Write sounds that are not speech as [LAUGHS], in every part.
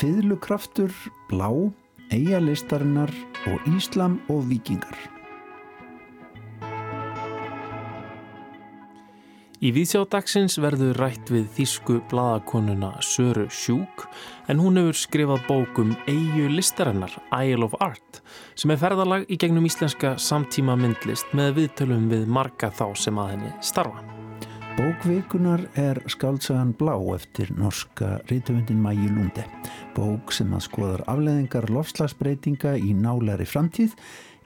Fiðlukraftur, blá, eigalistarinnar og Íslam og vikingar. Í Víðsjádagsins verður rætt við þýsku bladakonuna Söru Sjúk en hún hefur skrifað bókum Eyju listarinnar, Isle of Art sem er ferðalag í gegnum íslenska samtíma myndlist með viðtölum við marga þá sem að henni starfa. Bókvikunar er skáltsagan Blá eftir norska rítumundin Mægi Lunde. Bók sem að skoðar afleðingar lofslagsbreytinga í nálari framtíð.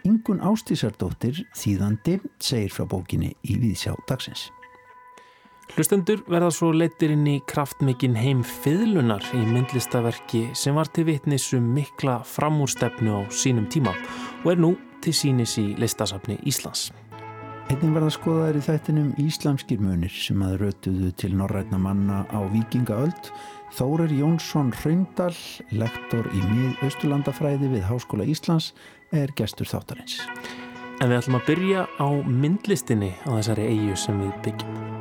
Ingun Ástísardóttir, þýðandi, segir frá bókinni í Víðsjá dagsins. Hlustendur verða svo leittir inn í kraftmikinn heim fiðlunar í myndlistaverki sem var til vitnisum mikla framúrstefnu á sínum tíma og er nú til sínis í listasafni Íslands. Einnig verða skoðaður í þættinum Íslamskir munir sem að rötuðu til norrætna manna á Vikingaöld. Þórir Jónsson Hraundal, lektor í mið-austurlandafræði við Háskóla Íslands, er gestur þáttarins. En við ætlum að byrja á myndlistinni á þessari eigu sem við byggjum.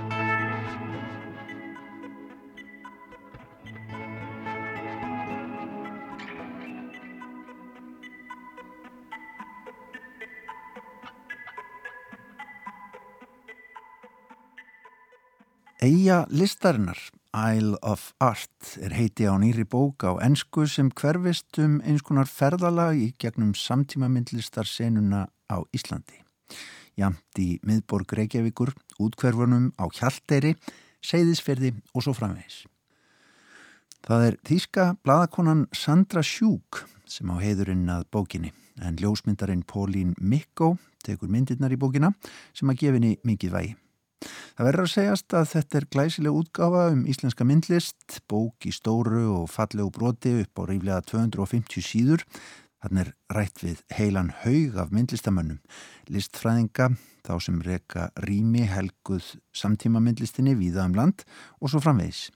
Eija listarinnar, Isle of Art, er heiti á nýri bók á ennsku sem hverfist um eins konar ferðalag í gegnum samtíma myndlistarsenuna á Íslandi. Jamt í miðborg Reykjavíkur, útkverfunum á Hjalteyri, Seyðisferði og svo framvegis. Það er þýska bladakonan Sandra Sjúk sem á heiðurinn að bókinni en ljósmyndarinn Pólín Mikko tekur myndirnar í bókina sem að gefinni mikið vægi. Það verður að segjast að þetta er glæsileg útgáfa um íslenska myndlist, bók í stóru og fallegu broti upp á ríflega 250 síður. Þannig er rætt við heilan haug af myndlistamönnum, listfræðinga, þá sem reyka rými helguð samtíma myndlistinni víða um land og svo framvegis.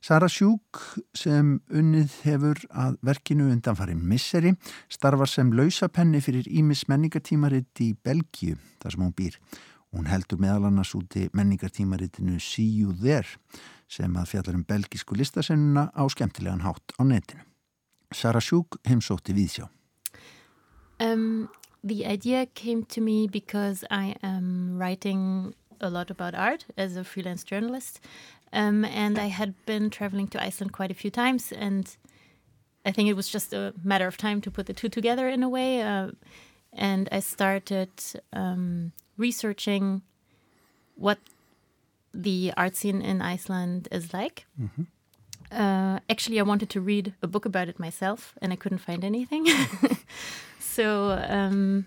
Sara Sjúk sem unnið hefur að verkinu undanfarin Misseri starfar sem lausapenni fyrir Ímis menningatímaritt í Belgíu þar sem hún býr. Hún heldur meðal annars úti menningartímaritinu See You There sem að fjallar um belgísku listasennuna á skemmtilegan hátt á netinu. Sara Sjúk heimsótti Víðsjá. Um, the idea came to me because I am writing a lot about art as a freelance journalist um, and I had been traveling to Iceland quite a few times and I think it was just a matter of time to put the two together in a way uh, and I started um, researching what the art scene in Iceland is like. Mm-hmm. Uh, actually, I wanted to read a book about it myself, and I couldn't find anything. [LAUGHS] so, um,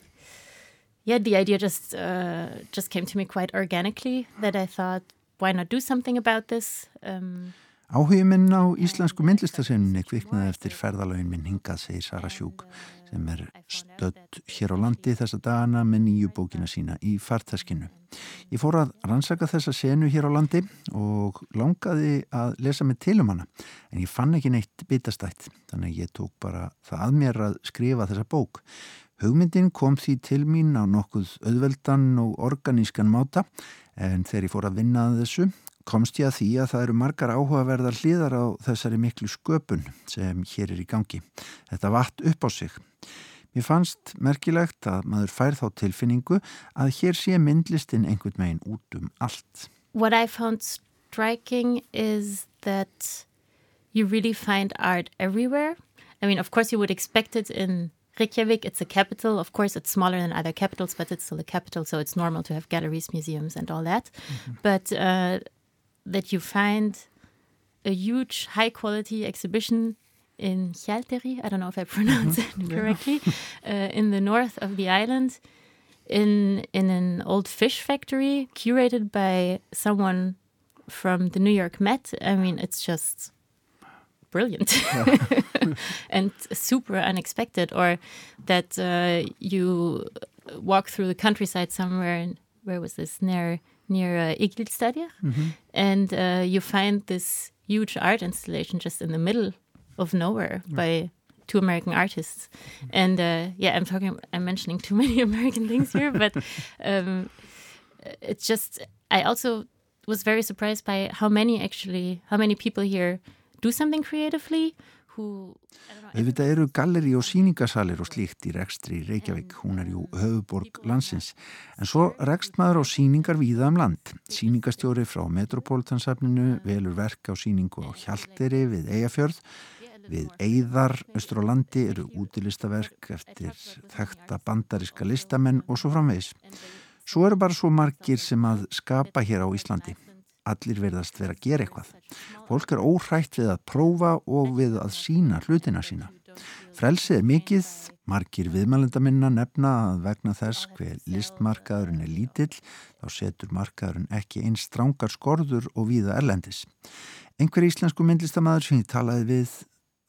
yeah, the idea just uh, just came to me quite organically. That I thought, why not do something about this? Um, Áhugin minn á íslensku myndlistasenninni kviknaði eftir ferðalögin minn hingað, segir Sara Sjúk, sem er stödd hér á landi þessa dagana með nýju bókina sína í fartaskinu. Ég fór að rannsaka þessa senu hér á landi og langaði að lesa mig til um hana, en ég fann ekki neitt bitastætt, þannig ég tók bara það að mér að skrifa þessa bók. Hugmyndin kom því til mín á nokkuð auðveldan og organískan máta, en þegar ég fór að vinna að þessu komst ég að því að það eru margar áhugaverðar hlýðar á þessari miklu sköpun sem hér er í gangi. Þetta vatt upp á sig. Mér fannst merkilegt að maður fær þá tilfinningu að hér sé myndlistin einhvern veginn út um allt. What I found striking is that you really find art everywhere. I mean, of course you would expect it in Reykjavik, it's a capital. Of course, it's smaller than other capitals, but it's still a capital, so it's normal to have galleries, museums, and all that. Mm -hmm. But uh, that you find a huge high quality exhibition in Hjalteri, I don't know if I pronounce it mm-hmm. correctly, uh, in the north of the island, in in an old fish factory curated by someone from the New York Met. I mean, it's just brilliant [LAUGHS] [LAUGHS] and super unexpected. Or that uh, you walk through the countryside somewhere, and where was this near? Near uh, Igilstadir, mm -hmm. and uh, you find this huge art installation just in the middle of nowhere by two American artists. And uh, yeah, I'm talking, I'm mentioning too [LAUGHS] many American things here, but [LAUGHS] um, it's just, I also was very surprised by how many actually, how many people here do something creatively Auðvitað eru galleri og síningasalir og slíkt í rekstri í Reykjavík, hún er jú höfuborg landsins. En svo rekst maður á síningar víða um land. Síningastjóri frá Metropolitansafninu velur verk á síningu á Hjalteri við Eyjafjörð. Við Eyðar, östur á landi, eru útilistaverk eftir þekta bandariska listamenn og svo framvegis. Svo eru bara svo margir sem að skapa hér á Íslandi allir verðast vera að gera eitthvað. Fólk er óhrætt við að prófa og við að sína hlutina sína. Frelsið er mikið, margir viðmælendaminna nefna að vegna þess hver listmarkaðurinn er lítill, þá setur markaðurinn ekki einn strángar skorður og víða erlendis. Einhver íslensku myndlistamæður sem ég talaði við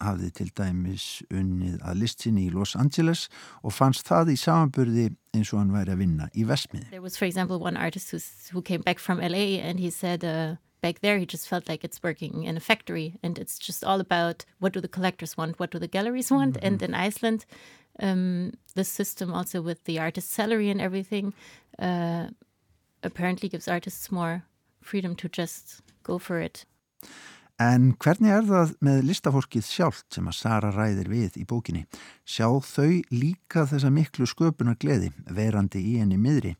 hafði til dæmis unnið að listsinni í Los Angeles og fannst það í samanburði eins og hann væri að vinna í Vestmiði. There was for example one artist who came back from LA and he said uh, back there he just felt like it's working in a factory and it's just all about what do the collectors want, what do the galleries want mm -hmm. and in Iceland um, the system also with the artist salary and everything uh, apparently gives artists more freedom to just go for it. En hvernig er það með listafólkið sjálft sem að Sara ræðir við í bókinni? Sjá þau líka þessa miklu sköpunar gleði verandi í henni miðri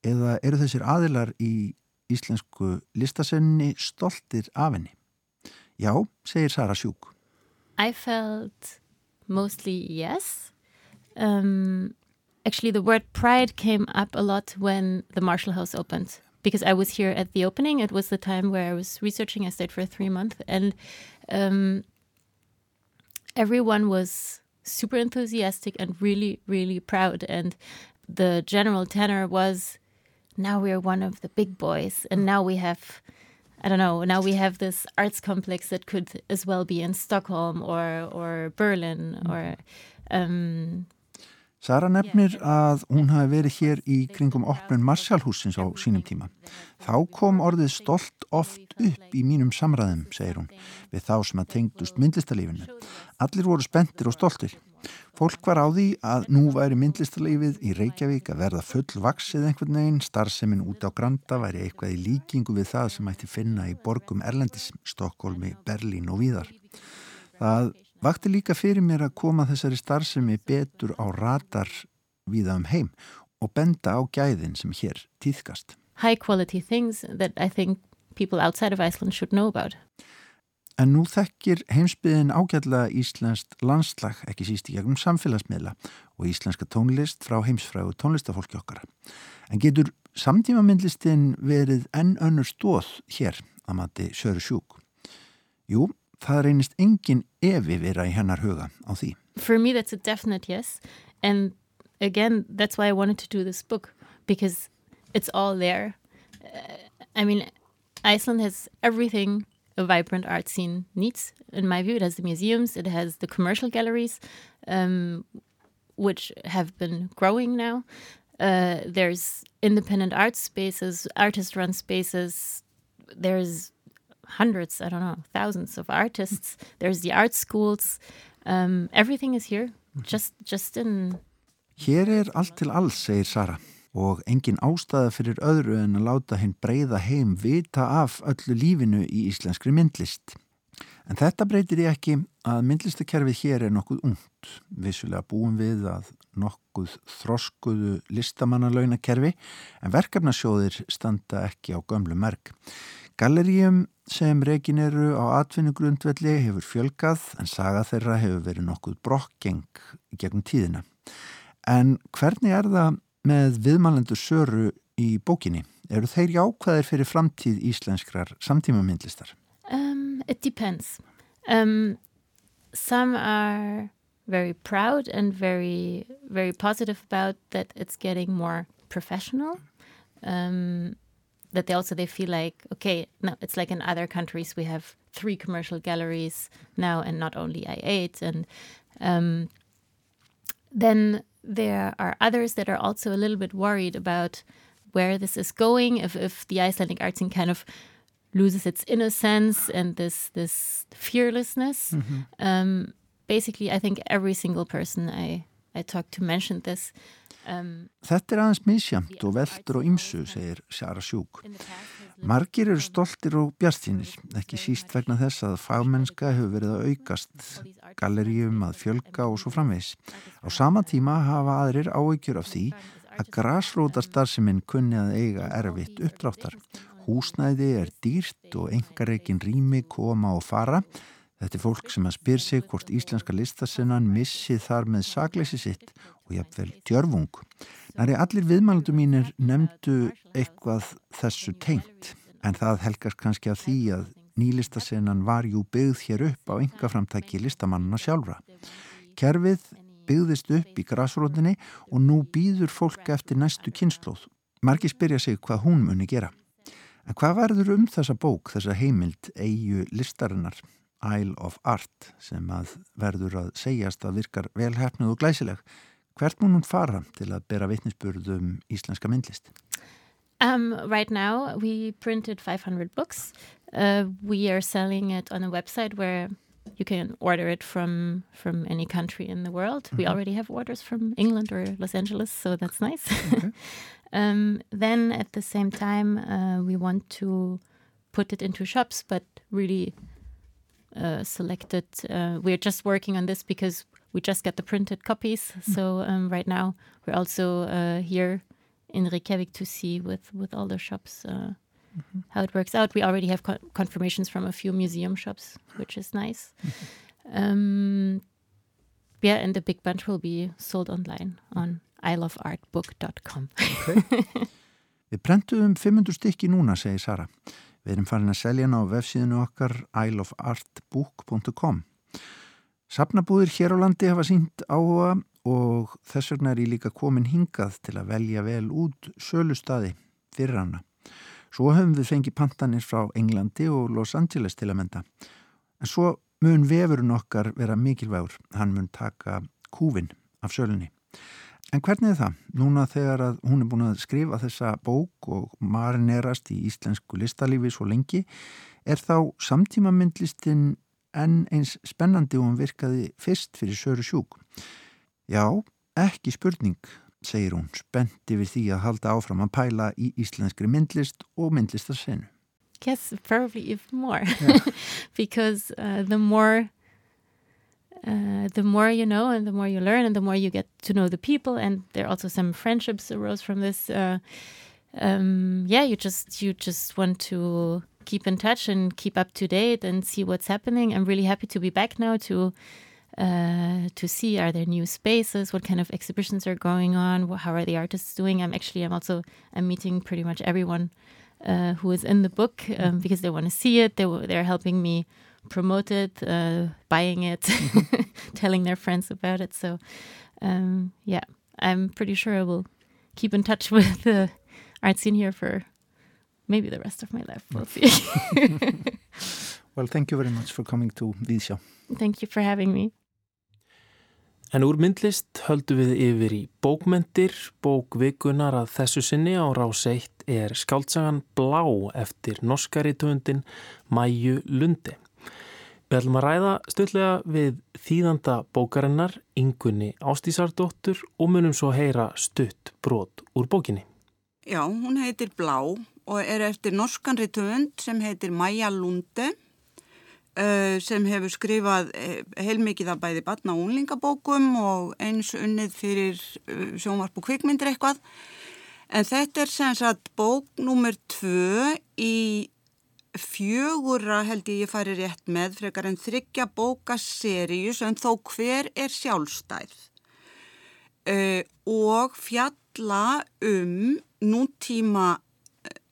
eða eru þessir aðilar í íslensku listasenni stoltir af henni? Já, segir Sara Sjúk. I felt mostly yes. Um, actually the word pride came up a lot when the Marshall House opened. Because I was here at the opening. It was the time where I was researching. I stayed for three months, and um, everyone was super enthusiastic and really, really proud. And the general tenor was, "Now we are one of the big boys, and now we have." I don't know. Now we have this arts complex that could as well be in Stockholm or or Berlin or mm-hmm. um, Sara nefnir að hún hafi verið hér í kringum opnun Marshallhúsins á sínum tíma. Þá kom orðið stolt oft upp í mínum samræðum, segir hún, við þá sem að tengdust myndlistalífinu. Allir voru spendir og stoltir. Fólk var á því að nú væri myndlistalífið í Reykjavík að verða full vaksið einhvern veginn, starfseminn út á Granda væri eitthvað í líkingu við það sem ætti finna í borgum Erlendis, Stokkólmi, Berlín og víðar. Það Vakti líka fyrir mér að koma þessari starfsemi betur á ratar viða um heim og benda á gæðin sem hér týðkast. High quality things that I think people outside of Iceland should know about. En nú þekkir heimsbyðin ágætlega íslenskt landslag ekki síst í gegnum samfélagsmiðla og íslenska tónlist frá heimsfrægu tónlistafólki okkara. En getur samtíma myndlistin verið enn önnur stóð hér að mati Söru Sjúk? Jú, það reynist engin evi vera í hennar huga á því. For me that's a definite yes and again that's why I wanted to do this book because it's all there. Uh, I mean Iceland has everything a vibrant art scene needs in my view. It has the museums, it has the commercial galleries um, which have been growing now. Uh, there's independent art spaces, artist run spaces. There's hundreds, I don't know, thousands of artists. There's the art schools. Um, everything is here, just, just in... Hér er allt til alls, segir Sara, og engin ástæða fyrir öðru en að láta henn breyða heim vita af öllu lífinu í íslenskri myndlist. En þetta breytir ég ekki að myndlistakerfið hér er nokkuð ungt. Vissulega búum við að nokkuð þroskuðu listamannalaunakerfi en verkefnasjóðir standa ekki á gömlu merk. Galleríum sem reygin eru á atvinnugrundvelli hefur fjölgað en saga þeirra hefur verið nokkuð brokkgeng gegnum tíðina. En hvernig er það með viðmælendur söru í bókinni? Eru þeir jákvæðir fyrir framtíð íslenskrar samtíma myndlistar? Um, it depends. Um, some are very proud and very, very positive about that it's getting more professional. Um, that they also they feel like okay no it's like in other countries we have three commercial galleries now and not only i8 and um, then there are others that are also a little bit worried about where this is going if, if the icelandic art scene kind of loses its innocence and this this fearlessness. Mm -hmm. um, basically i think every single person i i talked to mentioned this Um, Þetta er aðeins misjamt og veldur og ymsu, segir Sjara Sjúk. Margir eru stoltir og bjartínir, ekki síst vegna þess að fagmennska hefur verið að aukast, galleríum að fjölga og svo framvegs. Á sama tíma hafa aðrir áökjur af því að grásrótastarsiminn kunni að eiga erfitt uppdráttar. Húsnæði er dýrt og engareikin rými koma og fara. Þetta er fólk sem að spyr sig hvort íslenska listasinnan missi þar með sagleysi sitt og jafnvel djörfung. Næri allir viðmælundu mínir nefndu eitthvað þessu tengt en það helgast kannski af því að nýlistasinnan var jú byggð hér upp á engaframtæki listamannina sjálfra. Kerfið byggðist upp í grasrótinni og nú býður fólk eftir næstu kynnslóð. Marki spyrja sig hvað hún muni gera. En hvað verður um þessa bók, þessa heimild, eigu listarinnar? Isle of Art sem að verður að segjast að virkar velhæfnuð og glæsileg. Hvert mun hún fara til að bera vitnisburðum íslenska myndlist? Um, right now we printed 500 books. Uh, we are selling it on a website where you can order it from from any country in the world. Mm -hmm. We mm-hmm. already have orders from England or Los Angeles, so that's nice. Okay. [LAUGHS] um, then at the same time, uh, we want to put it into shops, but really uh, selected. Uh, we're just working on this because we just got the printed copies. Mm. So um, right now we're also uh, here in Reykjavik to see with with all the shops mm -hmm. how it works out. We already have co confirmations from a few museum shops, which is nice. Mm [LAUGHS] -hmm. um, yeah, and the big bunch will be sold online on iloveartbook.com. Okay. [LAUGHS] Við prentuðum 500 stykki núna, segir Sara. Við erum farin að selja hana á vefsíðinu okkar isleofartbook.com. Sapnabúðir hér á landi hafa sínt áhuga og þess vegna er ég líka komin hingað til að velja vel út sölustadi fyrir hana. Svo höfum við fengið pantanir frá Englandi og Los Angeles til að menda. En svo mun vefurinn okkar vera mikilvægur. Hann mun taka kúvin af sölunni. En hvernig er það? Núna þegar að hún er búin að skrifa þessa bók og marinerast í íslensku listalífi svo lengi, er þá samtíma myndlistin enn eins spennandi og hún virkaði fyrst fyrir Söru Sjúk? Já, ekki spurning, segir hún, spendi við því að halda áfram að pæla í íslenskri myndlist og myndlistarsenu. Yes, probably even more, yeah. [LAUGHS] because uh, the more uh, the more you know and the more you learn and the more you get to know the people and there are also some friendships arose from this uh, um, yeah you just you just want to keep in touch and keep up to date and see what's happening. I'm really happy to be back now to uh, to see are there new spaces? What kind of exhibitions are going on? How are the artists doing? I'm actually i'm also i'm meeting pretty much everyone uh, who is in the book um, because they want to see it. They, they're helping me promote it, uh, buying it, mm-hmm. [LAUGHS] telling their friends about it. So, um, yeah, I'm pretty sure I will keep in touch [LAUGHS] with the art scene here for maybe the rest of my life. We'll see. [LAUGHS] well, thank you very much for coming to Vísjá. Thank you for having me. En úr myndlist höldum við yfir í bókmentir, bókvikunar að þessu sinni á rás 1 er skáltsagan Blá eftir norskari töndin Mæju Lundi. Við ætlum að ræða stundlega við þýðanda bókarinnar, yngunni Ástísardóttur og munum svo heyra stutt brot úr bókinni. Já, hún heitir Blá og er eftir norskan ritvönd sem heitir Maja Lunde uh, sem hefur skrifað uh, heilmikið af bæði batna og unlingabókum og eins unnið fyrir uh, sjónvarp og kvikmyndir eitthvað. En þetta er sem sagt bók nummer tvö í fjögura held ég ég fari rétt með frekar en þryggja bókaseríus en þó hver er sjálfstæð uh, og fjalla um nútíma eh,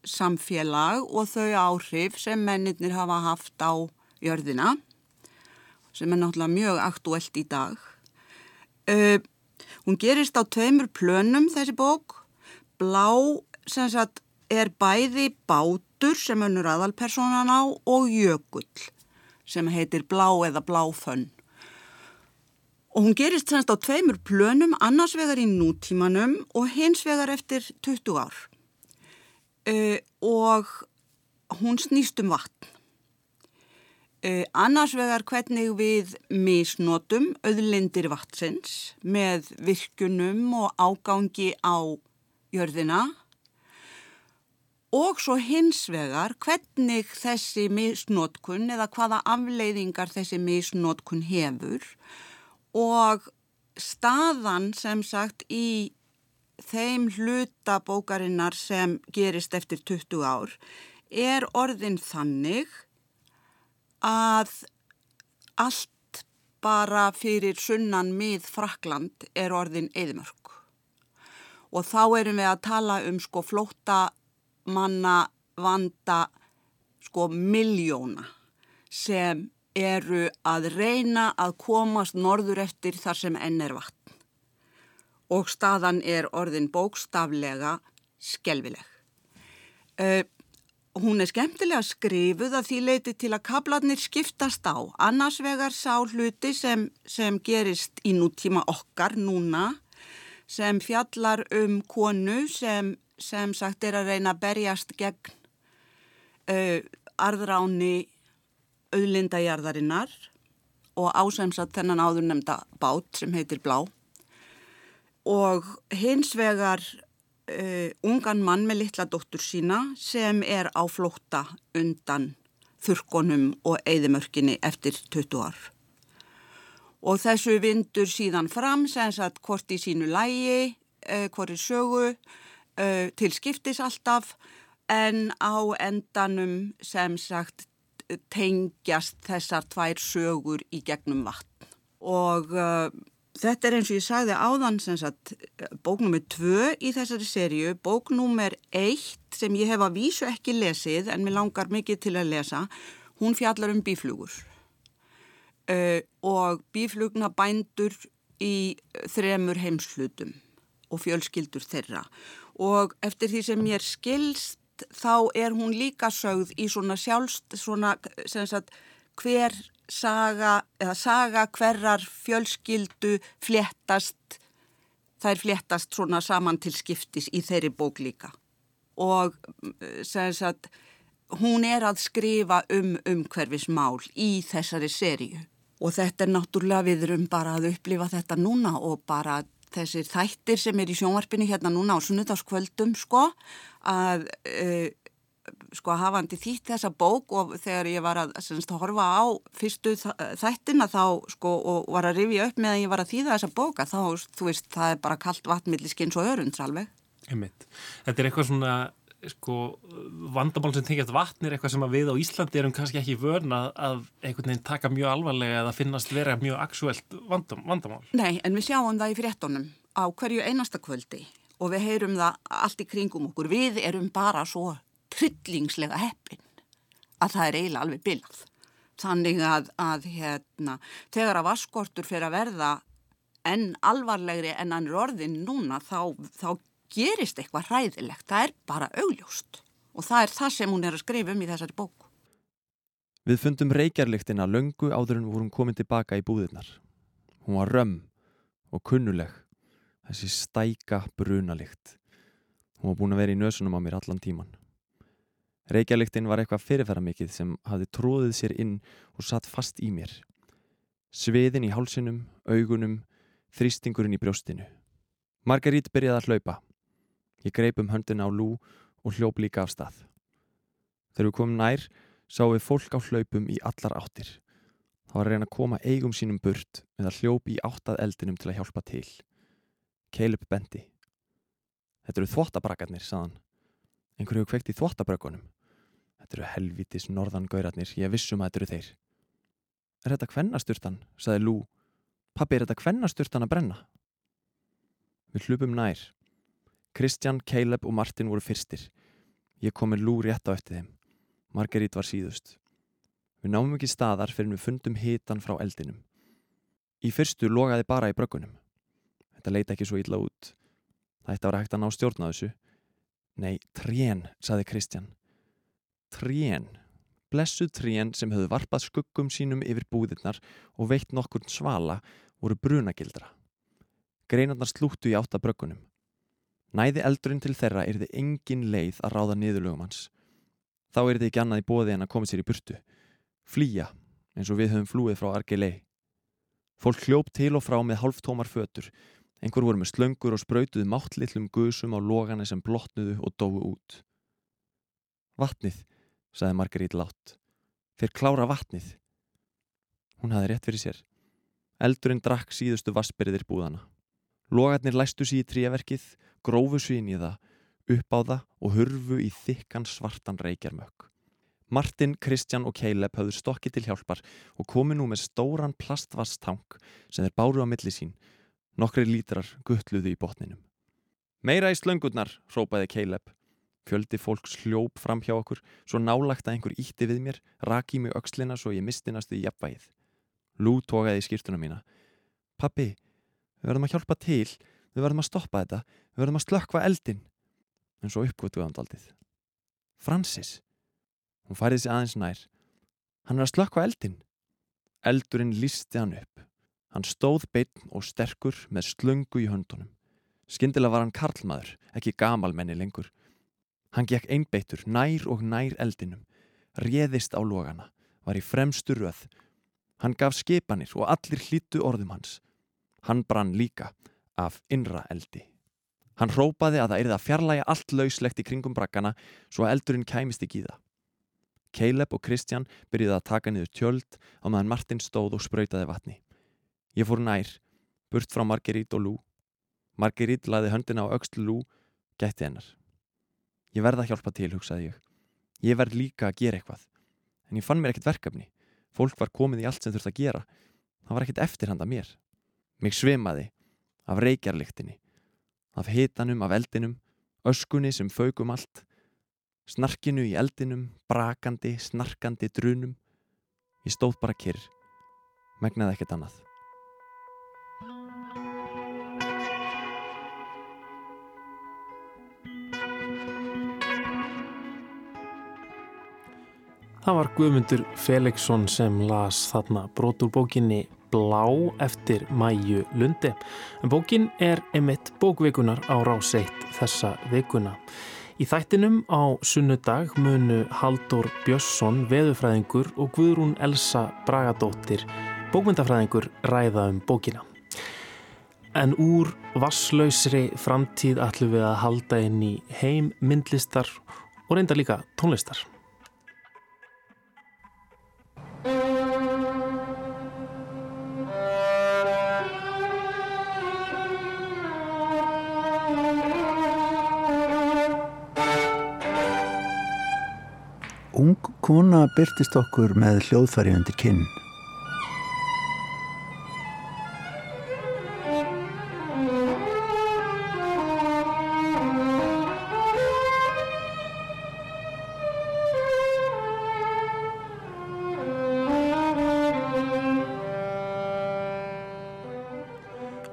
samfélag og þau áhrif sem mennirnir hafa haft á jörðina sem er náttúrulega mjög aktuelt í dag. Uh, hún gerist á tveimur plönum þessi bók. Blá sagt er bæði bátur sem önnur aðalpersonan á og jökull sem heitir blá eða bláfönn. Og hún gerist semst á tveimur plönum, annars vegar í nútímanum og hins vegar eftir 20 ár. Uh, og hún snýst um vatn. Uh, annars vegar hvernig við misnotum auðlindir vatsins með virkunum og ágangi á jörðina og svo hins vegar hvernig þessi misnotkun eða hvaða afleiðingar þessi misnotkun hefur og staðan sem sagt í þeim hluta bókarinnar sem gerist eftir 20 ár er orðin þannig að allt bara fyrir sunnan mið Frakland er orðin eðmörk. Og þá erum við að tala um sko flóta manna vanda sko miljóna sem eru að reyna að komast norður eftir þar sem enn er vatn. Og staðan er orðin bókstaflega skelvileg. Uh, Hún er skemmtilega skrifuð að því leiti til að kablarnir skiptast á. Annars vegar sá hluti sem, sem gerist í nútíma okkar núna sem fjallar um konu sem, sem sagt er að reyna að berjast gegn uh, arðráni auðlindajarðarinnar og ásemsat þennan áður nefnda bát sem heitir Blá. Og hins vegar uh, ungan mann með litla dóttur sína sem er á flótta undan þurkonum og eigðimörkinni eftir 20 ár. Og þessu vindur síðan fram sem sagt hvort í sínu lægi, uh, hvort í sögu, uh, til skiptis alltaf en á endanum sem sagt tengjast þessar tvær sögur í gegnum vatn. Og Þetta er eins og ég sagði áðan bóknúmer 2 í þessari sériu, bóknúmer 1 sem ég hef að vísu ekki lesið en mér langar mikið til að lesa, hún fjallar um bíflugur uh, og bíflugna bændur í þremur heimslutum og fjölskyldur þeirra. Og eftir því sem ég er skilst þá er hún líka sögð í svona sjálfst, svona sem sagt hver saga, saga hverjar fjölskyldu fléttast, þær fléttast svona saman til skiptis í þeirri bók líka. Og sagt, hún er að skrifa um umhverfismál í þessari sériu. Og þetta er náttúrulega við erum bara að upplifa þetta núna og bara þessir þættir sem er í sjónvarpinu hérna núna á sunnudagskvöldum sko að uh, sko hafandi þýtt þessa bók og þegar ég var að semst, horfa á fyrstu þættina þá sko og var að rifja upp með að ég var að þýða þessa bóka þá þú veist það er bara kallt vatnmilliskins og örunds alveg. Einmitt. Þetta er eitthvað svona sko vandamál sem tengjast vatn er eitthvað sem við á Íslandi erum kannski ekki vörna að einhvern veginn taka mjög alvarlega eða finnast vera mjög aksuelt vandam, vandamál. Nei en við sjáum það í fréttonum á hverju einasta kvöldi og við heyrum það allt í kringum okkur. Við erum bara svo tryllingslega heppin að það er eiginlega alveg bilað. Þannig að, að hérna, þegar að vaskortur fyrir að verða enn alvarlegri en hann er orðin núna þá, þá gerist eitthvað hræðilegt. Það er bara augljóst og það er það sem hún er að skrifa um í þessari bóku. Við fundum reykjarlyktina löngu áður en vorum komin tilbaka í búðirnar. Hún var römm og kunnuleg, þessi stæka brunalikt. Hún var búin að vera í nösunum á mér allan tíman. Reykjaliktin var eitthvað fyrirfæra mikið sem hafði tróðið sér inn og satt fast í mér. Sviðin í hálsinum, augunum, þrýstingurinn í brjóstinu. Margarít byrjaði að hlaupa. Ég greip um höndina á lú og hljóp líka af stað. Þegar við komum nær, sáum við fólk á hlaupum í allar áttir. Það var að reyna að koma eigum sínum burt með að hljópi í áttað eldinum til að hjálpa til. Caleb bendi. Þetta eru þvóttabrakarnir, saðan. Einhverju kveikt í þvóttabrökunum. Þetta eru helvitis norðan gaurarnir, ég vissum að þetta eru þeir. Er þetta kvennasturtan, saði Lú. Pappi, er þetta kvennasturtan að brenna? Við hlupum nær. Kristján, Caleb og Martin voru fyrstir. Ég kom með Lú rétt á eftir þeim. Margerít var síðust. Við náum ekki staðar fyrir við fundum hitan frá eldinum. Í fyrstu logaði bara í brökunum. Þetta leita ekki svo illa út. Það ætti að vera hægt að ná stjórna þessu. Nei, trén, saði Kristján. Trén, blessuð trén sem höfðu varpað skuggum sínum yfir búðirnar og veitt nokkur svala voru brunagildra. Greinarnar slúttu í áttabrökkunum. Næði eldurinn til þeirra er þið engin leið að ráða niðurlögum hans. Þá er þið ekki annað í bóði en að koma sér í burtu. Flýja eins og við höfum flúið frá Argelei. Fólk hljópt til og frá með halvtómar fötur. Einhver voru með slöngur og spröytuði máttlillum gusum á logana sem blotnuðu og dói út. Vatnið, saði Margarít látt. Þeir klára vatnið. Hún hafði rétt fyrir sér. Eldurinn drakk síðustu vassbyrðir búðana. Logarnir læstu sér í tríaverkið, grófu inn í það, upp á það og hurfu í þykkan svartan reykjarmökk. Martin, Kristjan og Caleb hafðu stokki til hjálpar og komi nú með stóran plastvastang sem þeir báru á milli sín. Nokkri lítrar guttluðu í botninum. Meira í slöngurnar, rópaði Caleb. Fjöldi fólks hljóp fram hjá okkur, svo nálagt að einhver ítti við mér, raki mig aukslina svo ég mistinastu í jafnvægið. Lú tókaði í skýrtuna mína. Pappi, við verðum að hjálpa til, við verðum að stoppa þetta, við verðum að slökkva eldin. En svo uppgötu við andaldið. Francis. Hún færði sig aðeins nær. Hann er að slökkva eldin. Eldurinn lísti hann upp. Hann stóð beitn og sterkur með slöngu í höndunum. Skyndilega var hann karlmaður, ekki gamalmenni lengur. Hann gekk einbeittur nær og nær eldinum, réðist á logana, var í fremstu röð. Hann gaf skipanir og allir hlýttu orðum hans. Hann brann líka af innra eldi. Hann hrópaði að það erið að fjarlæga allt lauslegt í kringum brakkana svo að eldurinn kæmist ekki í það. Caleb og Kristjan byrjuði að taka niður tjöld á meðan Martin stóð og spröytaði vatni. Ég fór nær, burt frá Margerít og Lú. Margerít laði höndina á aukslu Lú, gætti hennar. Ég verða að hjálpa til, hugsaði ég. Ég verð líka að gera eitthvað. En ég fann mér ekkert verkefni. Fólk var komið í allt sem þurft að gera. Það var ekkert eftirhanda mér. Mig svimaði af reykjarlyktinni, af hitanum, af eldinum, öskunni sem faugum allt, snarkinu í eldinum, brakandi, snarkandi drunum. Ég stóð bara kyrr, megnaði ekkert annað. Það var Guðmundur Felixson sem las þarna brotur bókinni Blá eftir Mæju Lundi. En bókin er emitt bókvikunar á ráseitt þessa vikuna. Í þættinum á sunnudag munu Haldur Björnsson, veðufræðingur og Guðrún Elsa Bragadóttir, bókmyndafræðingur, ræða um bókina. En úr vasslausri framtíð ætlum við að halda inn í heim myndlistar og reynda líka tónlistar. Ung kona byrtist okkur með hljóðfæri undir kinn.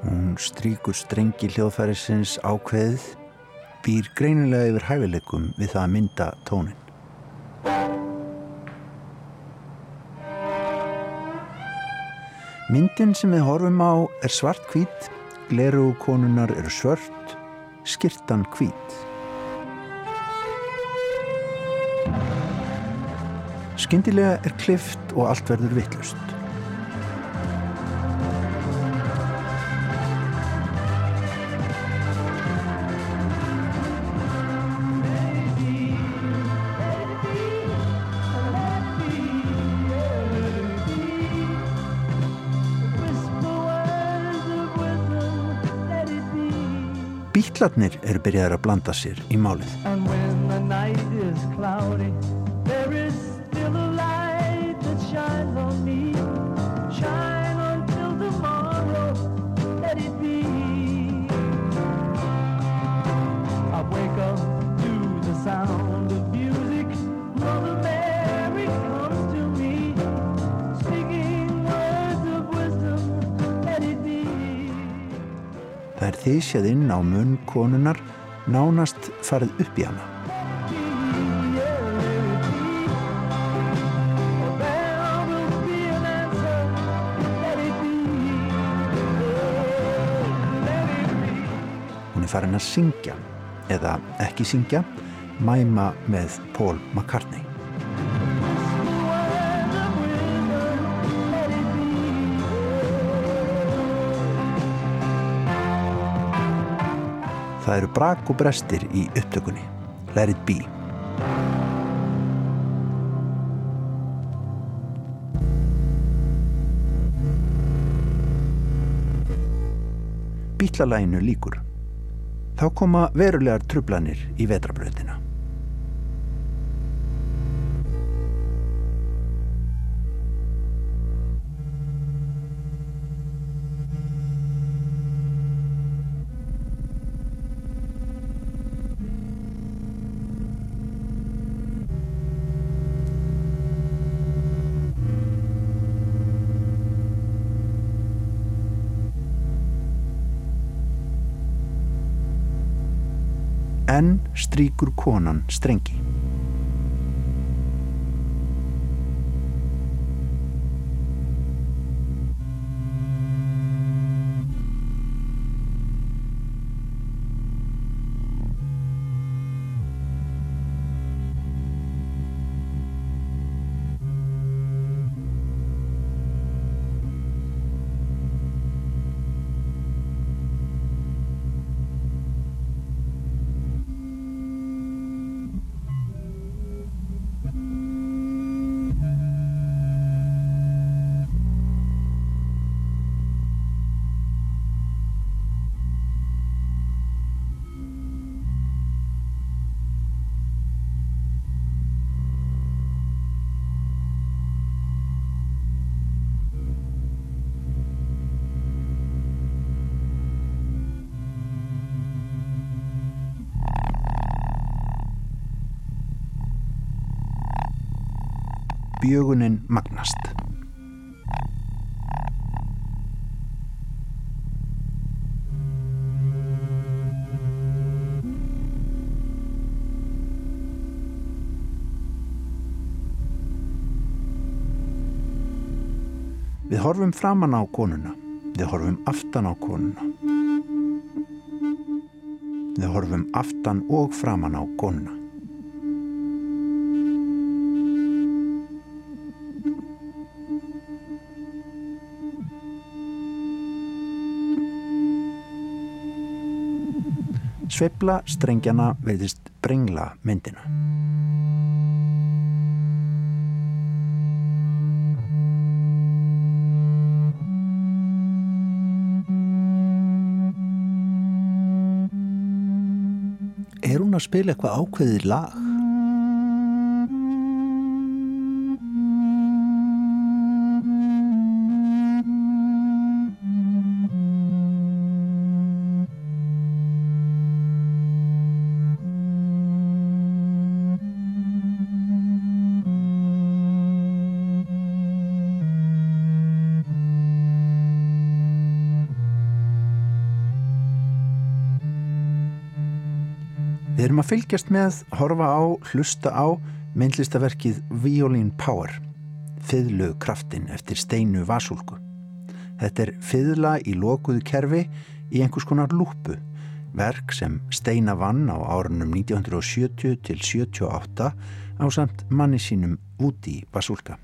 Hún stríkur strengi hljóðfærisins ákveðið, býr greinilega yfir hæfileikum við það að mynda tónin. Myndin sem við horfum á er svart hvít, gleru konunar eru svört, skirtan hvít. Skyndilega er klift og allt verður vittlust. Bítlarnir eru byrjaðar að blanda sér í málið. Þýsjað inn á munn konunar nánast farið upp í hana. Hún er farin að syngja, eða ekki syngja, mæma með Paul McCartney. Það eru brak og brestir í upptökunni. Let it be. Bítlalæginu líkur. Þá koma verulegar trublanir í vetrabrautina. Enn stríkur konan strengi. Bjögunin magnast. Við horfum framan á konuna. Við horfum aftan á konuna. Við horfum aftan og framan á konuna. Sveifla strengjana veitist brengla myndina. Er hún að spila eitthvað ákveðið lag? Við erum að fylgjast með, horfa á, hlusta á myndlistaverkið Violin Power, fiðlu kraftin eftir steinu vasúlku. Þetta er fiðla í lokuðu kerfi í einhvers konar lúpu, verk sem steina vann á árunum 1970 til 78 á samt manni sínum úti í vasúlka.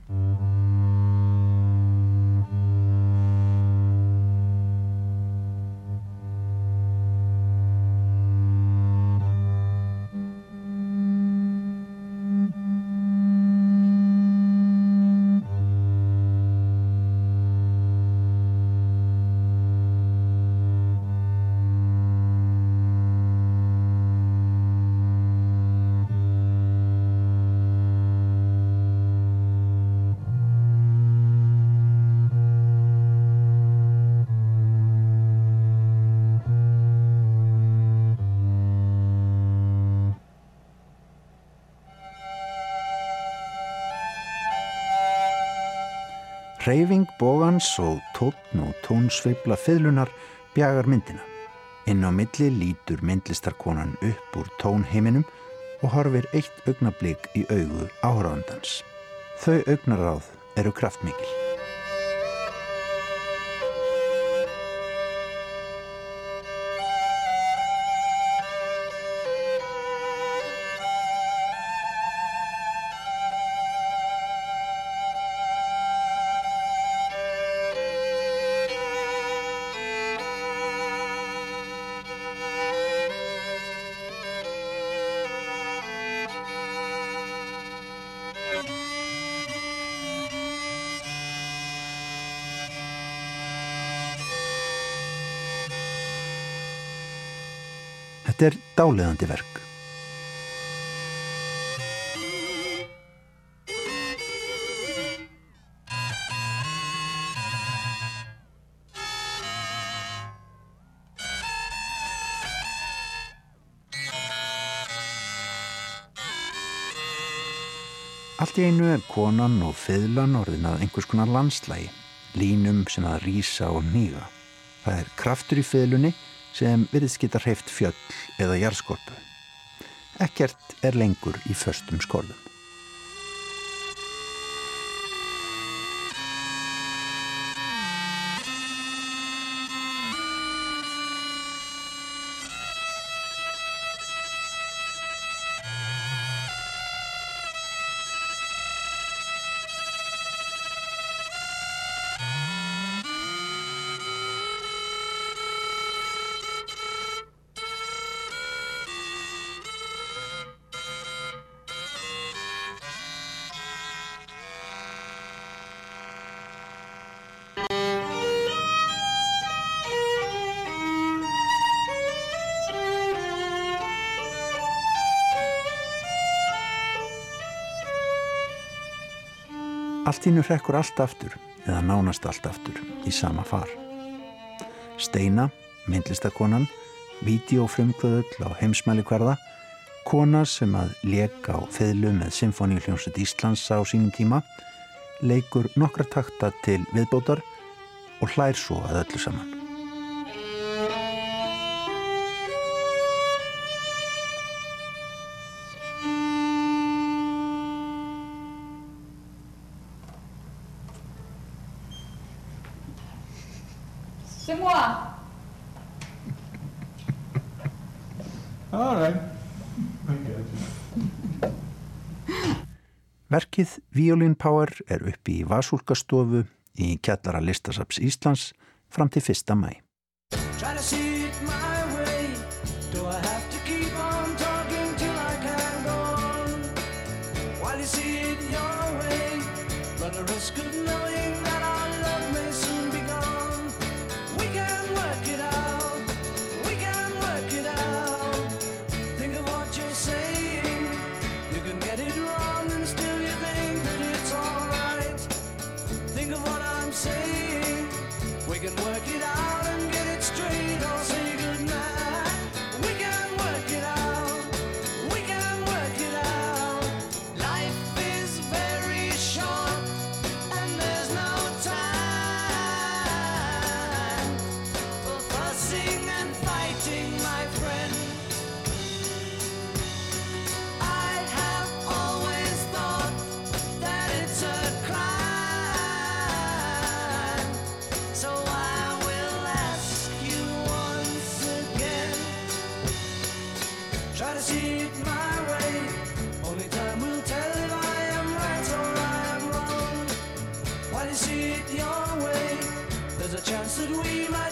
Hreyfing bógans og tótn og tónsveifla fiðlunar bjagar myndina. Inn á milli lítur myndlistarkonan upp úr tónheiminum og horfir eitt augnablík í augu áhraðandans. Þau augnaráð eru kraftmikil. Þetta er dáleðandi verk. Allt í einu er konan og fiðlan orðin að einhvers konar landslægi, línum sem að rýsa og nýga. Það er kraftur í fiðlunni sem virðist geta hreift fjöll eða jarðskorpu. Ekkert er lengur í föstum skorðum. Allt ínu hrekkur allt aftur, eða nánast allt aftur, í sama far. Steina, myndlistakonan, vídeofrumkvöðull á heimsmæli hverða, kona sem að leka á feðlu með Symfóníuljónsut Íslands á sínum tíma, leikur nokkra takta til viðbótar og hlær svo að öllu saman. Verkið Violin Power er uppi í Vasúlkastofu í kjallara listasaps Íslands fram til 1. mæ. Fussing and fighting, my friend. I have always thought that it's a crime. So I will ask you once again. Try to see it my way. Only time will tell if I am right or I am wrong. While you see it your way, there's a chance that we might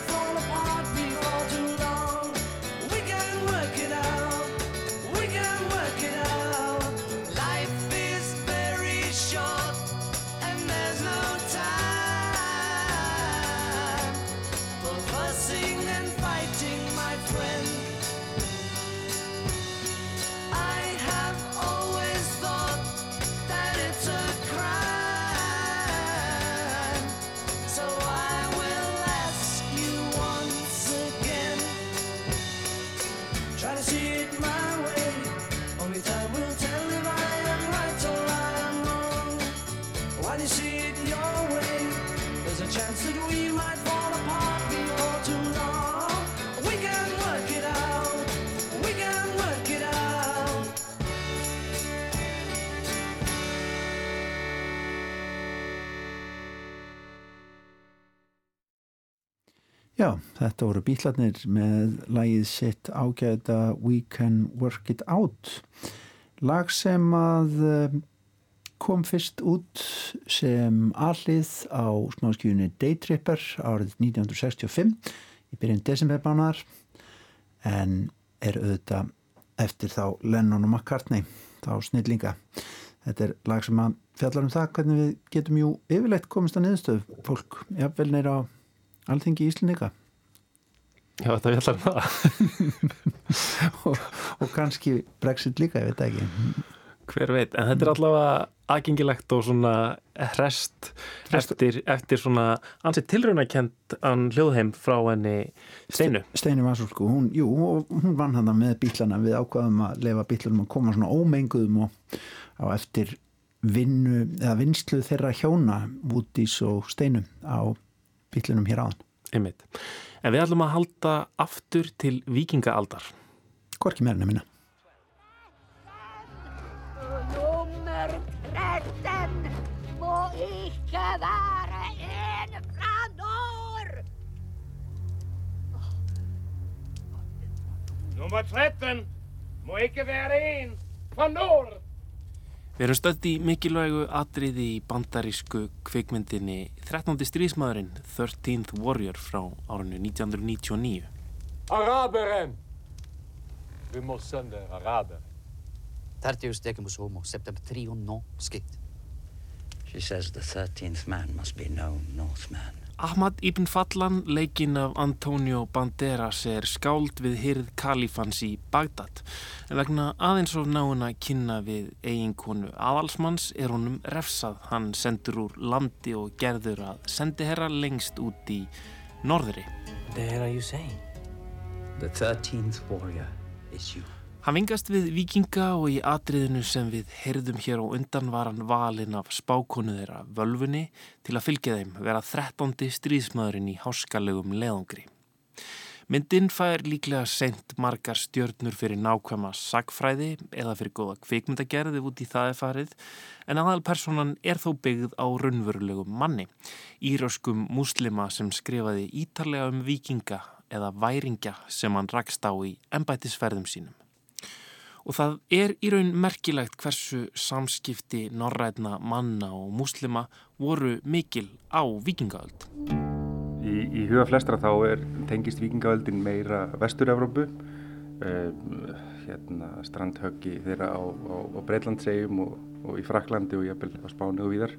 bítlarnir með lagið sitt ágæta We Can Work It Out. Lag sem að eh, kom fyrst út sem allið á smáskjúni Daytripper árið 1965 í byrjun desemberbánar en er auðvitað eftir þá Lennon og McCartney, þá snillinga. Þetta er lag sem að fjallar um það hvernig við getum jú yfirleitt komist að niðurstöð fólk, jafnvel neyra á Alþingi Íslendinga. Já, þetta fjallar um það. og, og kannski Brexit líka, ég veit ekki Hver veit, en þetta er allavega aðgengilegt og svona hrest eftir, eftir svona ansið tilraunakent an hljóðheim frá henni Steinu. Steinu var svo sko, hún, jú, og hún vann hann með bílana við ákvaðum að lefa bílunum að koma svona ómenguðum og á eftir vinnu, eða vinslu þeirra hjóna Woodies og Steinu á bílunum hér áðan. Einmitt. En við ætlum að halda aftur til vikingaaldar. Hvorki meirinu minna. Nummer 13 må ikke være en fra nord. Nummer 13 må ikke være en fra nord. Við erum stödd í mikilvægu atriði í bandarísku kvikmyndinni 13. strísmaðurinn 13th Warrior frá árinu 1999. Araberen. Vi må sende araber. 30 stycken på Somo, september 3 no skit. She says the 13th man must be no Northman. Ahmad Ibn Fallan, leikinn af Antonio Banderas, er skáld við hyrð Kalifans í Bagdad. En vegna aðeins of náuna kynna við eiginkonu aðalsmanns er honum refsað. Hann sendur úr landi og gerður að sendiherra lengst út í norðri. The hell are you saying? The 13th warrior is you. Hann vingast við vikinga og í atriðinu sem við heyrðum hér á undan var hann valinn af spákonu þeirra völfunni til að fylgja þeim vera 13. stríðsmaðurinn í háskalegum leðungri. Myndin fær líklega sent margar stjörnur fyrir nákvæma sagfræði eða fyrir góða kvikmyndagerði út í það er farið en aðalpersonan er þó byggð á raunverulegum manni, íröskum muslima sem skrifaði ítarlega um vikinga eða væringja sem hann rakst á í embætisferðum sínum. Og það er í raun merkilegt hversu samskipti norrætna manna og muslima voru mikil á vikingaöld. Í, í huga flestra þá er tengist vikingaöldin meira vestur-Evrópu, uh, hérna, strandhöggi þeirra á, á, á Breitlandsegjum og, og í Fraklandi og jafnvel á Spáni og víðar.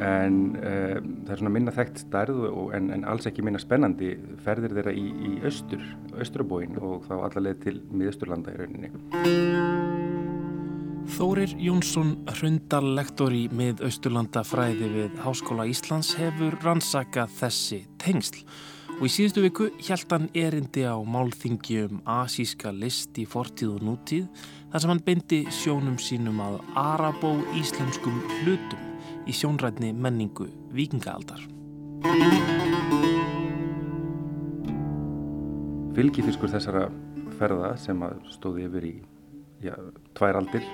En uh, það er svona minna þekkt stærð en, en alls ekki minna spennandi ferðir þeirra í, í austur, austrabóin og þá allarleið til miðausturlanda í rauninni. Þórir Jónsson, hrundallektor í miðausturlanda fræði við Háskóla Íslands hefur rannsakað þessi tengsl og í síðustu viku hjælt hann erindi á málþingi um asíska list í fortíð og nútíð þar sem hann beindi sjónum sínum að arabó-íslenskum hlutum í sjónrætni menningu vikingaaldar. Fylgifiskur þessara ferða sem stóði yfir í já, tvær aldir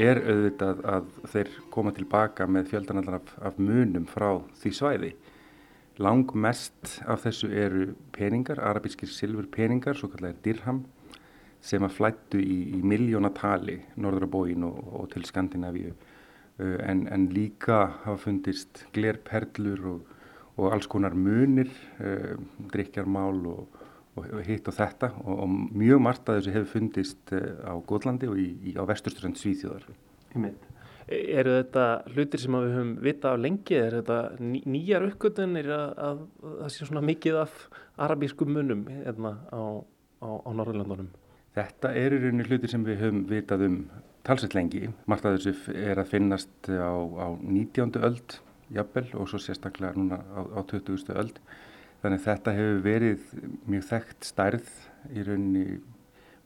er auðvitað að þeir koma tilbaka með fjöldanallar af, af munum frá því svæði. Lang mest af þessu eru peningar, arabískir silfur peningar, svo kallar dirham, sem að flættu í, í miljónatali norður á bóin og, og til Skandinavíu. En, en líka hafa fundist glerperlur og, og alls konar munir, uh, drikjarmál og, og hitt og þetta og, og mjög margt að þessu hefur fundist á Góðlandi og í, í, á vesturströnd Svíþjóðar. Eru þetta hlutir sem við höfum vita á lengi? Er þetta ný, nýjar uppgötun? Er að, að, að það sé svona mikið af arabískum munum hérna á, á, á Norðurlandunum? Þetta eru raunir hlutir sem við höfum vitað um talsett lengi. Margt að þessu er að finnast á, á 19. öld jafnvel og svo sérstaklega núna á, á 20. öld. Þannig að þetta hefur verið mjög þekkt stærð í rauninni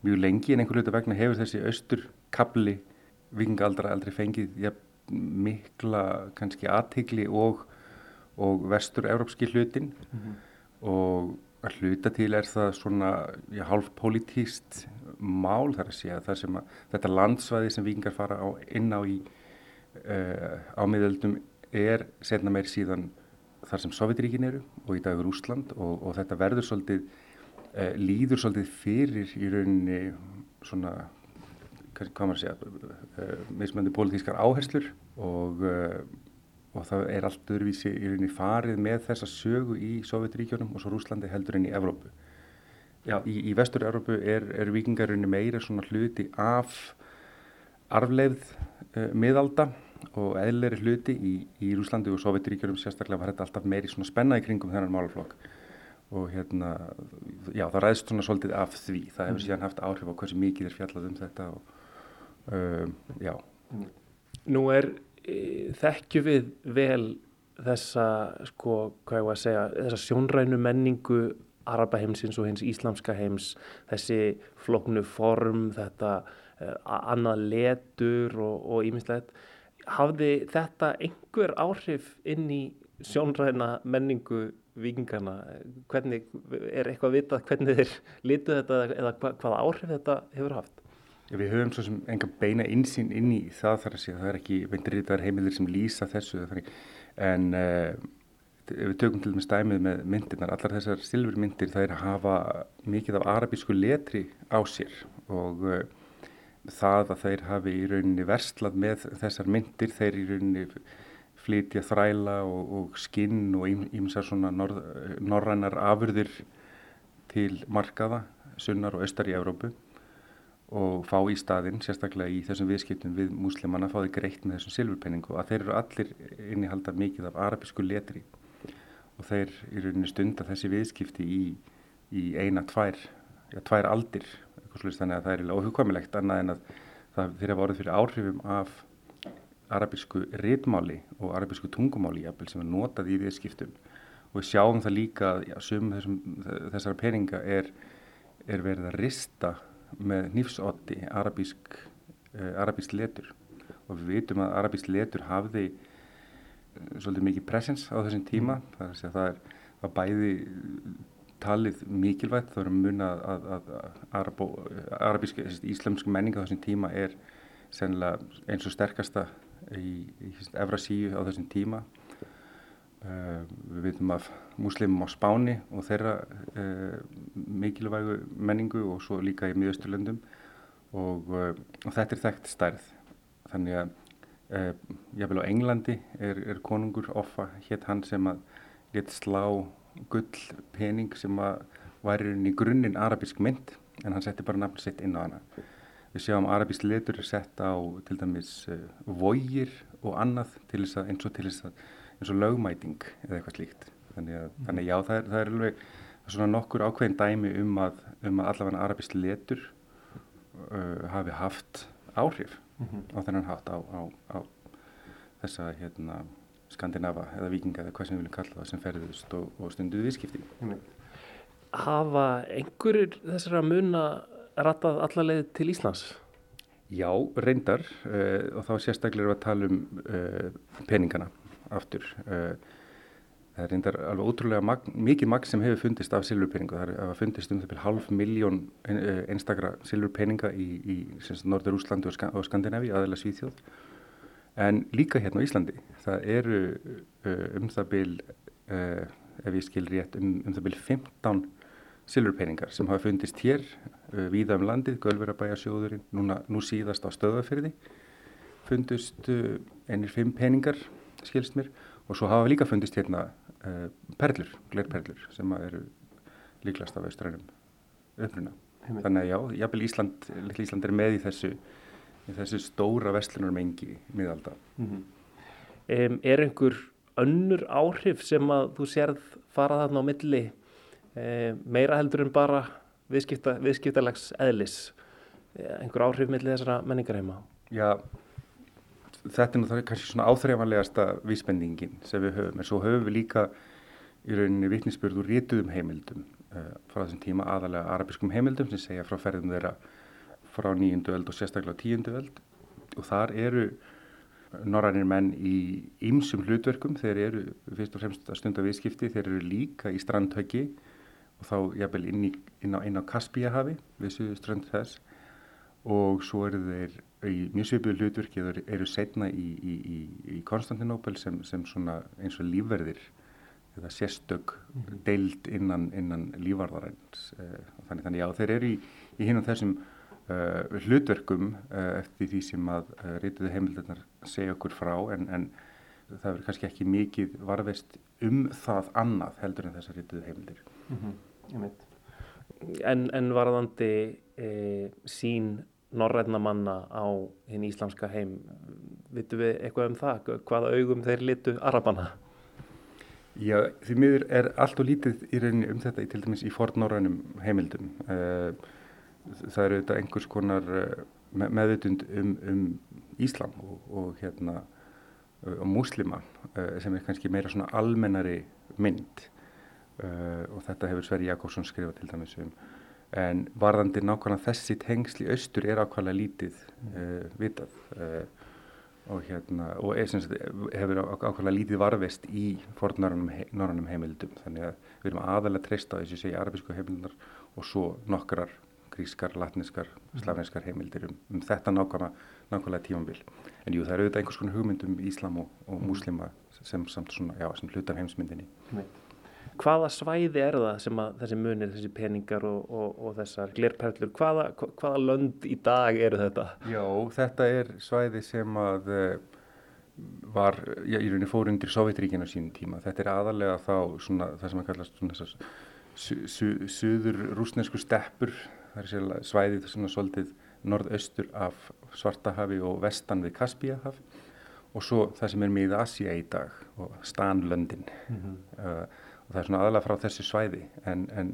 mjög lengi en einhver hluta vegna hefur þessi austur kabli vikingaldra aldrei fengið ja, mikla kannski aðtegli og, og vestur-európski hlutin mm -hmm. og að hluta til er það svona hálf politíst mál þar að segja það sem að þetta landsvæði sem vikingar fara á, inn á í uh, á miðöldum er setna meir síðan þar sem Sovjetríkin eru og í dag er Úsland og, og þetta verður svolítið uh, líður svolítið fyrir í rauninni svona hvað maður segja uh, mismöndi pólitískar áherslur og, og það er allt öðruvísi í rauninni farið með þessa sögu í Sovjetríkjónum og svo Rúslandi heldur enn í Evrópu. Já, í, í vestur Evrópu er, er vikingarunni meira svona hluti af arfleifð uh, miðalda og eðleri hluti í, í Rúslandi og Sovjetríkjónum sérstaklega var þetta alltaf meiri svona spenna í kringum þennan málaflokk og hérna, já það ræðst svona svolítið af því, það hefur Mhm. síðan haft áhrif á hversu mikið er fjallað um þetta og um, já. Nú er e, þekkju við vel þessa, sko, hvað ég var að segja, þessa sjónrænu menningu Araba heimsins og hins íslamska heims, þessi floknu form, þetta e, annað letur og ímislegt. Hafði þetta einhver áhrif inn í sjónræna menningu vikingana? Hvernig, er eitthvað vitað hvernig þeir litu þetta eða hva, hvaða áhrif þetta hefur haft? Við höfum svo sem enga beina insýn inn í það þar að segja, það er ekki veindirritaðar heimildir sem lýsa þessu en uh, við tökum til dæmis dæmið með myndirnar, allar þessar silfurmyndir það er að hafa mikið af arabísku letri á sér. Og uh, það að þeir hafi í rauninni verslað með þessar myndir, þeir í rauninni flytja þræla og, og skinn og ímsar svona norð, norrænar afurðir til markaða, sunnar og austar í Evrópu og fá í staðinn, sérstaklega í þessum viðskiptum við múslimanna, fá þeir greitt með þessum silfurpenningu og þeir eru allir innihalda mikið af arabísku letri. Og þeir í rauninni stunda þessi viðskipti í, í eina, tvær, ja, tvær aldir, slúst, þannig að það er óhugkvæmilegt annað en að það þeir hafa orðið fyrir áhrifum af arabísku ritmáli og arabísku tungumáli jafnvel, sem er notað í viðskiptum. Og við sjáum það líka að ja, þessara peninga er, er verið að rista með nýfsotti arabísk, uh, arabísk letur. Og við vitum að arabísk letur hafði uh, svolítið mikið presens á þessum tíma. Mm. það er að það er að bæði talið mikilvægt þá erum mun að, að, að arabó, arabísk, íslamsk menning á þessum tíma er sennilega eins og sterkasta í, í Evrasíu á þessum tíma við veitum af múslimum á Spáni og þeirra uh, mikilvægu menningu og svo líka í miðausturlöndum. Og, uh, og þetta er þekkt stærð. Þannig að jáfnvel á Englandi er, er konungur offa hétt hann sem að let slá gull pening sem að væri í grunninn arabísk mynd en hann setti bara nafn sitt inn á hana. Við sjáum arabísk letur er sett á til dæmis vógir og annað til þess að eins og til þess að eins og lögmæting eða eitthvað slíkt þannig að, mm. þannig já það er, það er alveg svona nokkur ákveðin dæmi um að, um að allavega arabist letur uh, hafi haft áhrif mm -hmm. á þennan hatt á, á, á þessa hérna skandinava eða vikinga eða hvað sem við viljum kalla það sem ferðust og, og stunduð viðskipti mm. Hafa einhverjir þessara muna rattað allarleið til Íslands? Já, reyndar uh, og þá sérstaklega erum við að tala um uh, peningana aftur. Það er reyndar alveg ótrúlega magn, mikið magn sem hefur fundist af silfurpeningu. Það hefur fundist um það halv miljón einstakra silfurpeninga í, í Norður Úslandi og, og Skandinavi, aðeila Svíþjóð. En líka hérna á Íslandi, það eru um það byl, ef ég skil rétt, um, um það byl 15 silfurpeningar sem hafa fundist hér víða um landið, Gölverabæjarsjóðurinn, nú síðast á stöðafyrði fundust einir fimm peningar skilst mér og svo hafa líka fundist hérna uh, perlur, glerperlur sem eru líklast af austrænum uppruna. Þannig að já, jafnvel Ísland, Ísland er með í þessu, í þessu stóra vestlunarmengi miðalda. Mm -hmm. um, er einhver önnur áhrif sem að þú sérð fara þarna á milli um, meira heldur en bara viðskipta, viðskiptalags eðlis? Einhver áhrif milli þessara menningarheima? Já, þetta er er kannski svona áþreifanlegasta vísbendingin sem við höfum. En svo höfum við líka í rauninni vittnisspörð úr rítuðum heimildum uh, frá þessum tíma aðalega arabiskum heimildum sem segja frá ferðum þeirra frá nýjundu öld og sérstaklega tíundu öld. Og þar eru norrænir menn í ýmsum hlutverkum. Þeir eru fyrst og fremst að stunda viðskipti. Þeir eru líka í strandhöggi og þá jafnvel inn, inn á, á Kaspíahafi við suðu strand þess. Og svo eru þeir í mjög svipuðu hlutverki eða eru setna í, í, í, í Konstantinópel sem, sem svona eins og lífverðir eða sérstök mm -hmm. deild innan, innan lífarðaræns þannig þannig já þeir eru í hinn og þessum uh, hlutverkum uh, eftir því sem að uh, reytuðu heimildarnar segja okkur frá en, en það verður kannski ekki mikið varvest um það annað heldur en þessar reytuðu heimildir mm -hmm. En, en varðandi e, sín norræna manna á hinn íslamska heim vitum við eitthvað um það hvaða augum þeir litu arabana? Já, því miður er allt og lítið í rauninni um þetta í til dæmis í fornnorrænum heimildum. Eh, Það eru þetta einhvers konar eh, me- meðvitund um, um Íslam og, og hérna og múslima eh, sem er kannski meira svona almennari mynd og þetta hefur Sverri Jakobsson skrifað til dæmis um en varðandi nákvæmlega þessi tengsl í austur er ákvæmlega lítið uh, vitað uh, og hérna og er, sagt, hefur ákvæmlega lítið varvist í norrænum heimildum. Þannig að við erum aðalega treysta á þessi segja arabísku heimildar og svo nokkrar grískar, latniskar, slavneskar heimildir um, um þetta nákvæmlega, nákvæmlega tímambil. En jú, það eru auðvitað einhvers konar hugmynd um Íslam og, og múslima sem samt svona, já, sem hluta af heimsmyndinni. Hvaða svæði er það sem að þessi munir, þessi peningar og, og, og þessar glerperlur, hvaða, hvaða lönd í dag eru þetta? Já, þetta er svæði sem að eh, var, já, í rauninni fór undir Sovjetríkinu á sínum tíma. Þetta er aðalega þá svona, það sem að kallast svona þessar su, su, suður rúsnesku steppur, það er sér svæðið svona svolítið norðaustur af Svartahafi og vestan við Kaspíahaf og svo það sem er miða Asía í dag og Stanlöndin Mhm. uh, og það er svona aðalega frá þessu svæði en, en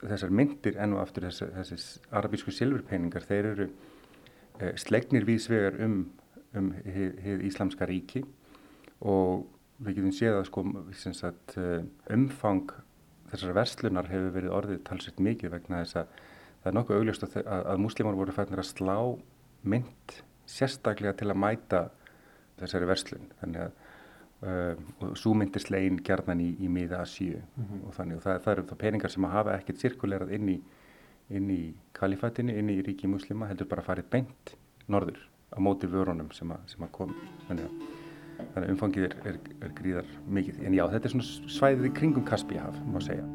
þessar myndir enn og aftur þessi, þessi arabísku silfurpeningar þeir eru uh, slegnir vísvegar um, um hið, hið Íslamska ríki og við getum séð að sko sagt, uh, umfang þessar verslunar hefur verið orðið talsveit mikið vegna þess að það er nokkuð augljóst að, að, að múslimar voru fætnir að slá mynd sérstaklega til að mæta þessari verslun. Þannig að og svo mynd er slegin gjarnan í, í miða Asíu Mhm. og þannig og það, það eru það peningar sem að hafa ekkert sirkulerað inn í, inn í kalifatinu, inn í ríki muslima heldur bara farið beint norður á móti vörunum sem að, sem að kom þannig að, þannig að umfangið er, er, er gríðar mikið. En já, þetta er svona svæðið í kringum Kaspíahaf, má segja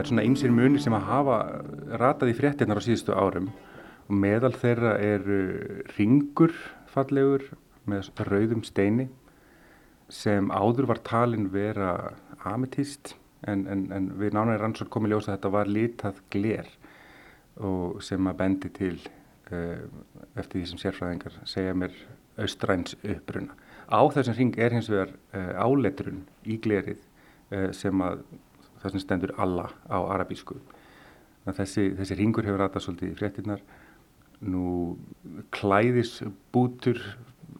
Það er svona ymsir munir sem að hafa ratað í fréttinnar á síðustu árum og meðal þeirra eru ringur fallegur með rauðum steini sem áður var talin vera ametist en, en, en við nánæri rannsókn komið ljósa að þetta var litað gler og sem að bendi til uh, eftir því sem sérfræðingar segja mér austræns uppruna. Á þessum ring er hins vegar uh, áletrun í glerið uh, sem að það sem stendur Allah á arabísku. Þessi, þessi ringur hefur ratað svolítið í fréttinnar. Nú klæðisbútur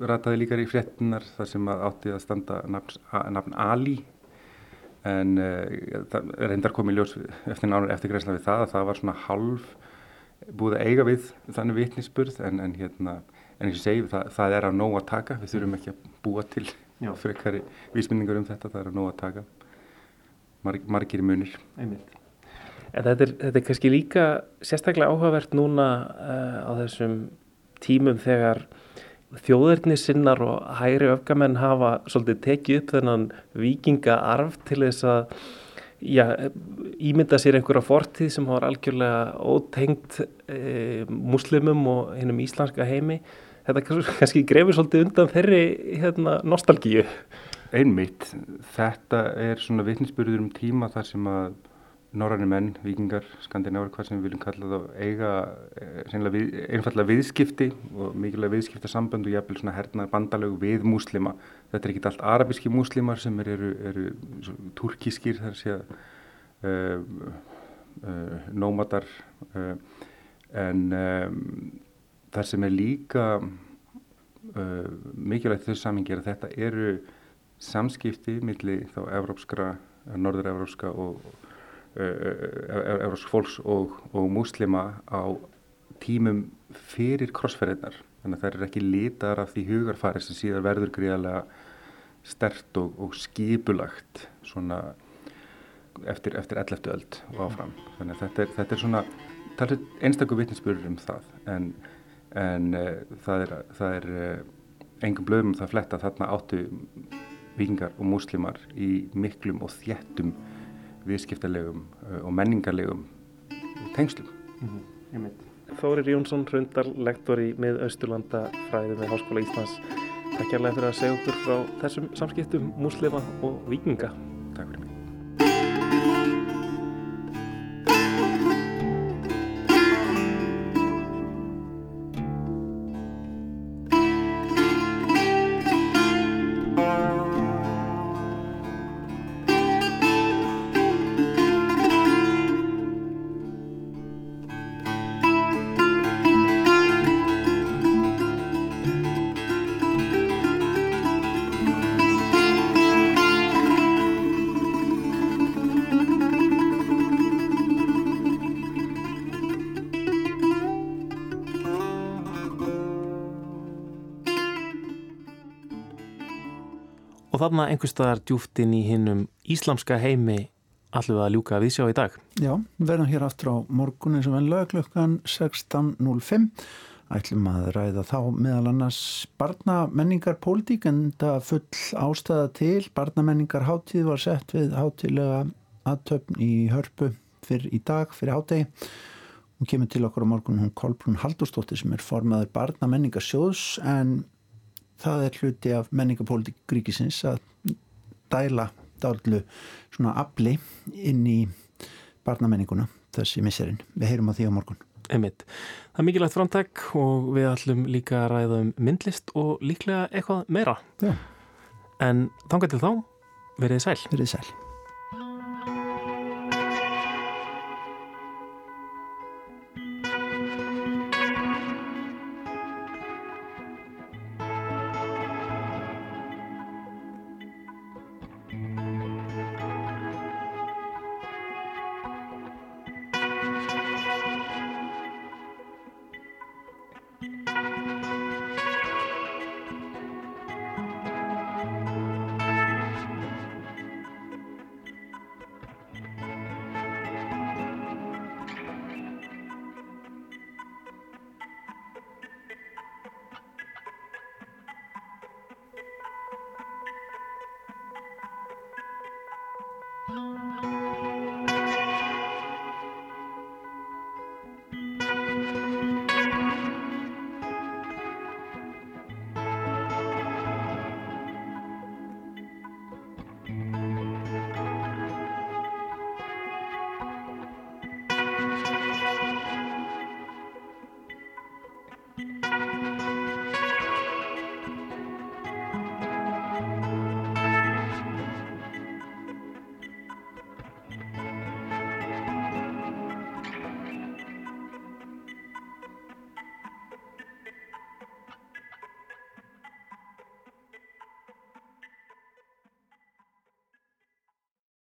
rataði líka í fréttinnar þar sem að átti að standa nafn, nafn Ali. En uh, það reyndar komið ljós eftir nánar eftirgræsla við það að það var svona halv búið að eiga við þannig vitnisspurð en, en hérna en og segi það, það er að nóg að taka. Við þurfum ekki að búa til frekari vísmynningar um þetta. Það er að nóg að taka Marg, margir munir Einmitt. En þetta er, þetta er kannski líka sérstaklega áhugavert núna uh, á þessum tímum þegar þjóðurni sinnar og hægri öfgamenn hafa svolítið tekið upp þennan vikingaarf til þess að já, ímynda sér einhverja fortíð sem var algjörlega ótengt e, muslimum og hinnum íslenska heimi. Þetta kannski grefur svolítið undan þeirri hérna, nostalgíu. Einmitt, þetta er svona vitnisbyrður um tíma þar sem að norræni menn, vikingar, skandinavar, hvað sem við viljum kalla það, eiga eh, við, einfallega viðskipti og mikilvæg viðskiptasambönd og jafnvel svona hernaðar bandalög við múslima. Þetta er ekki allt arabíski múslimar sem eru, eru, turkískir þar sé að uh, uh, nómadar uh, en um, þar sem er líka mikilvægt þessu samingi er að þetta eru samskipti milli þá evrópskra, norður-evrópska og uh, evrópsk fólks og, og múslima á tímum fyrir krossferðinar. Þannig að það er ekki litar af því hugarfari sem síðan verður gríðarlega stert og, og skipulagt svona eftir, eftir 11. öld og áfram. Þannig að þetta er, þetta er svona talveg einstakur vitninsbyrður um það en, en uh, það er, það er uh, engum blöðum um það fletta þarna áttu vikingar og múslimar í miklum og þjættum viðskiptalegum uh, og menningarlegum tengslum. Þórir Jónsson, hrundar lektor í mið-austurlanda fræði með Háskóla Íslands. Takk kærlega fyrir að segja okkur frá þessum samskiptum múslima og vikinga. Takk fyrir mig. Þarna einhverstaðar djúftin í hinnum íslamska heimi allir við að ljúka að viðsjá í dag. Já, við verðum hér aftur á morgun eins og venlega klukkan 16.05 ætlum að ræða þá meðal annars barnamenningar pólitík en það full ástæða til. Barnamenningar hátíð var sett við hátíðlega aðtöfn í hörpu fyrir í dag, fyrir hátegi hún kemur til okkur á morgun hún Kolbrún Haldurstóttir sem er formaður barnamenningarsjóðs en það er hluti af menningapólitík gríkisins að dæla dállu svona afli inn í barnamenninguna þessi misserinn. Við heyrum á því á morgun. Einmitt. Það er mikilvægt framtæk og við ætlum líka að ræða um myndlist og líklega eitthvað meira. Já. En þángar til þá, verið sæl. Verið sæl.